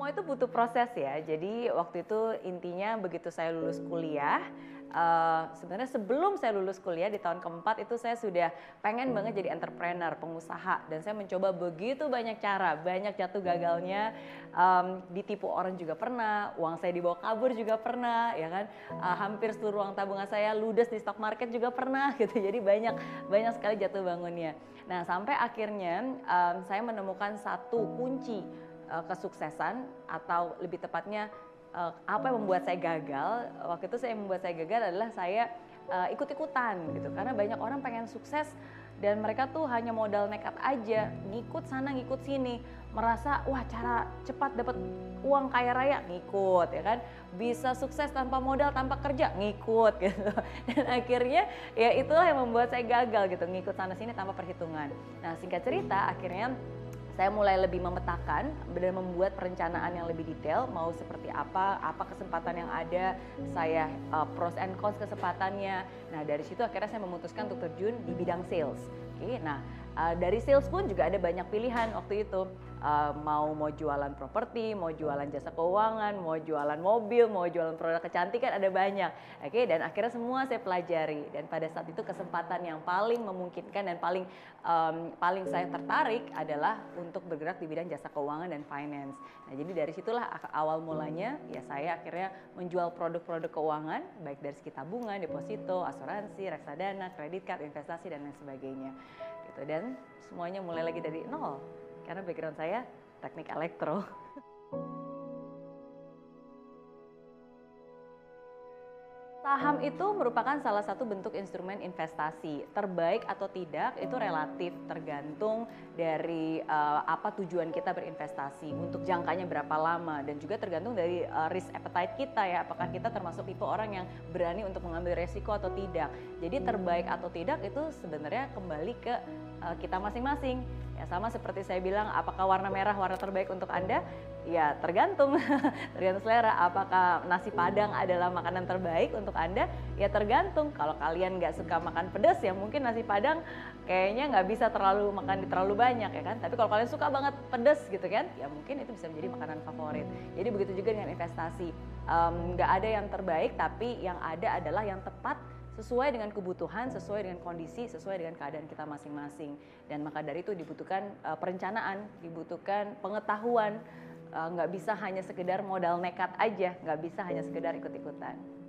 Semua itu butuh proses ya. Jadi waktu itu intinya begitu saya lulus kuliah, uh, sebenarnya sebelum saya lulus kuliah di tahun keempat itu saya sudah pengen banget jadi entrepreneur, pengusaha dan saya mencoba begitu banyak cara, banyak jatuh gagalnya, um, ditipu orang juga pernah, uang saya dibawa kabur juga pernah, ya kan, uh, hampir seluruh uang tabungan saya ludes di stock market juga pernah gitu. Jadi banyak banyak sekali jatuh bangunnya. Nah sampai akhirnya um, saya menemukan satu kunci uh, kesuksesan atau lebih tepatnya uh, apa yang membuat saya gagal waktu itu saya membuat saya gagal adalah saya uh, ikut-ikutan gitu. Karena banyak orang pengen sukses dan mereka tuh hanya modal nekat aja ngikut sana ngikut sini merasa wah cara cepat dapat uang kaya raya ngikut ya kan? Bisa sukses tanpa modal tanpa kerja ngikut gitu. Dan akhirnya ya itulah yang membuat saya gagal gitu ngikut sana sini tanpa perhitungan. Nah singkat cerita akhirnya saya mulai lebih memetakan dan membuat perencanaan yang lebih detail mau seperti apa apa kesempatan yang ada saya uh, pros and cons kesempatannya. Nah dari situ akhirnya saya memutuskan untuk terjun di bidang sales. Oke okay, nah uh, dari sales pun juga ada banyak pilihan waktu itu uh, mau mau jualan properti, mau jualan jasa keuangan, mau jualan mobil, mau jualan produk kecantikan ada banyak. Oke, okay? dan akhirnya semua saya pelajari dan pada saat itu kesempatan yang paling memungkinkan dan paling um, paling saya tertarik adalah untuk bergerak di bidang jasa keuangan dan finance. Nah, jadi dari situlah awal mulanya ya saya akhirnya menjual produk-produk keuangan baik dari segi tabungan, deposito, asuransi, reksadana, kredit card, investasi dan lain sebagainya. Gitu dan semuanya mulai lagi dari nol karena background saya teknik elektro. Saham itu merupakan salah satu bentuk instrumen investasi. Terbaik atau tidak itu relatif tergantung dari uh, apa tujuan kita berinvestasi, untuk jangkanya berapa lama dan juga tergantung dari uh, risk appetite kita ya, apakah kita termasuk tipe orang yang berani untuk mengambil resiko atau tidak. Jadi terbaik atau tidak itu sebenarnya kembali ke uh, kita masing-masing. Ya sama seperti saya bilang, apakah warna merah warna terbaik untuk Anda? Ya tergantung, tergantung selera. Apakah nasi padang adalah makanan terbaik untuk Anda? Ya tergantung. Kalau kalian nggak suka makan pedas ya mungkin nasi padang kayaknya nggak bisa terlalu makan terlalu banyak ya kan. Tapi kalau kalian suka banget pedas gitu kan, ya mungkin itu bisa menjadi makanan favorit. Jadi begitu juga dengan investasi. Nggak um, ada yang terbaik, tapi yang ada adalah yang tepat sesuai dengan kebutuhan, sesuai dengan kondisi, sesuai dengan keadaan kita masing-masing. Dan maka dari itu dibutuhkan uh, perencanaan, dibutuhkan pengetahuan, uh, nggak bisa hanya sekedar modal nekat aja, nggak bisa hanya sekedar ikut-ikutan.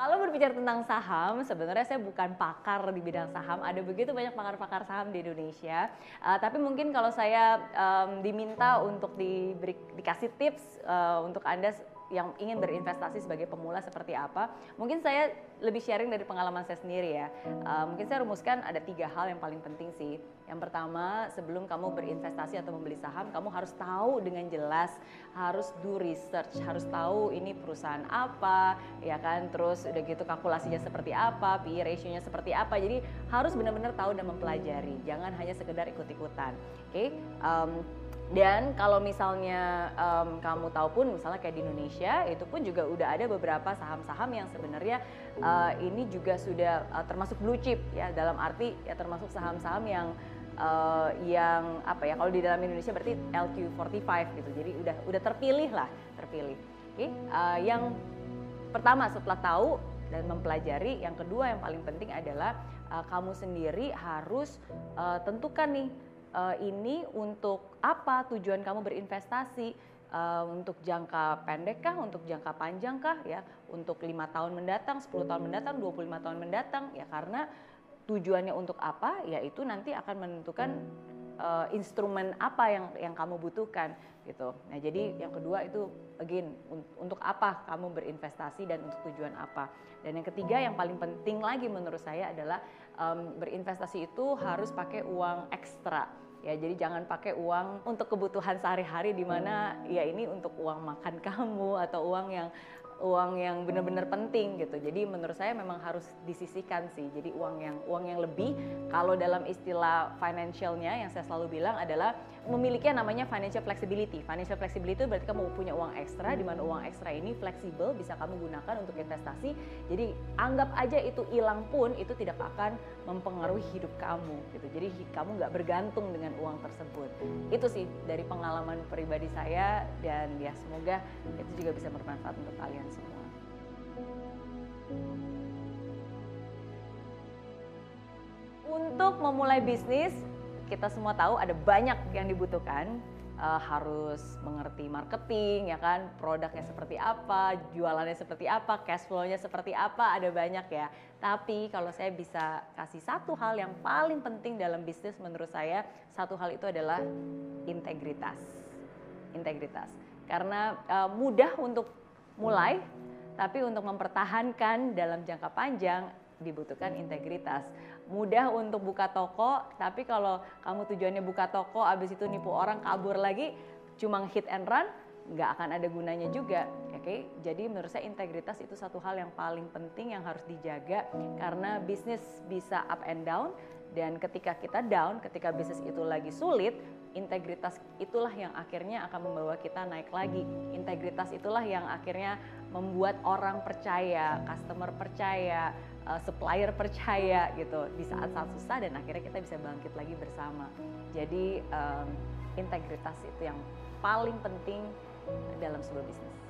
Kalau berbicara tentang saham, sebenarnya saya bukan pakar di bidang saham. Ada begitu banyak pakar-pakar saham di Indonesia. Uh, tapi mungkin kalau saya um, diminta untuk diberi, dikasih tips uh, untuk anda yang ingin berinvestasi sebagai pemula seperti apa, mungkin saya lebih sharing dari pengalaman saya sendiri ya. Uh, mungkin saya rumuskan ada tiga hal yang paling penting sih. Yang pertama, sebelum kamu berinvestasi atau membeli saham, kamu harus tahu dengan jelas, harus do research, harus tahu ini perusahaan apa, ya kan, terus udah gitu kalkulasinya seperti apa, PE ratio-nya seperti apa. Jadi harus benar-benar tahu dan mempelajari, jangan hanya sekedar ikut-ikutan. Oke, okay? um, dan kalau misalnya um, kamu tahu pun misalnya kayak di Indonesia itu pun juga udah ada beberapa saham-saham yang sebenarnya uh, ini juga sudah uh, termasuk blue chip ya dalam arti ya termasuk saham-saham yang uh, yang apa ya kalau di dalam Indonesia berarti LQ45 gitu. Jadi udah udah terpilih lah, terpilih. Oke, okay? uh, yang pertama setelah tahu dan mempelajari, yang kedua yang paling penting adalah uh, kamu sendiri harus uh, tentukan nih uh, ini untuk apa? Tujuan kamu berinvestasi uh, untuk jangka pendek kah, untuk jangka panjang kah ya, untuk lima tahun mendatang, 10 tahun mendatang, 25 tahun mendatang. Ya karena tujuannya untuk apa? Ya itu nanti akan menentukan uh, instrumen apa yang yang kamu butuhkan gitu. Nah, jadi yang kedua itu again un untuk apa kamu berinvestasi dan untuk tujuan apa. Dan yang ketiga yang paling penting lagi menurut saya adalah um, berinvestasi itu harus pakai uang ekstra ya jadi jangan pakai uang untuk kebutuhan sehari-hari di mana ya ini untuk uang makan kamu atau uang yang uang yang benar-benar penting gitu. Jadi menurut saya memang harus disisihkan sih. Jadi uang yang uang yang lebih kalau dalam istilah financialnya yang saya selalu bilang adalah memiliki yang namanya financial flexibility. Financial flexibility itu berarti kamu punya uang ekstra di mana uang ekstra ini fleksibel bisa kamu gunakan untuk investasi. Jadi anggap aja itu hilang pun itu tidak akan mempengaruhi hidup kamu gitu. Jadi kamu nggak bergantung dengan uang tersebut. Itu sih dari pengalaman pribadi saya dan ya semoga itu juga bisa bermanfaat untuk kalian semua. Untuk memulai bisnis, kita semua tahu ada banyak yang dibutuhkan. Uh, harus mengerti marketing, ya kan, produknya seperti apa, jualannya seperti apa, cash flow-nya seperti apa, ada banyak ya. Tapi kalau saya bisa kasih satu hal yang paling penting dalam bisnis menurut saya, satu hal itu adalah integritas. Integritas. Karena uh, mudah untuk mulai, tapi untuk mempertahankan dalam jangka panjang dibutuhkan integritas. Mudah untuk buka toko, tapi kalau kamu tujuannya buka toko, abis itu nipu orang kabur lagi, cuma hit and run, nggak akan ada gunanya juga. Oke, okay? jadi menurut saya integritas itu satu hal yang paling penting yang harus dijaga karena bisnis bisa up and down dan ketika kita down, ketika bisnis itu lagi sulit, integritas itulah yang akhirnya akan membawa kita naik lagi. Integritas itulah yang akhirnya membuat orang percaya, customer percaya, uh, supplier percaya gitu di saat-saat susah dan akhirnya kita bisa bangkit lagi bersama. Jadi um, integritas itu yang paling penting dalam sebuah bisnis.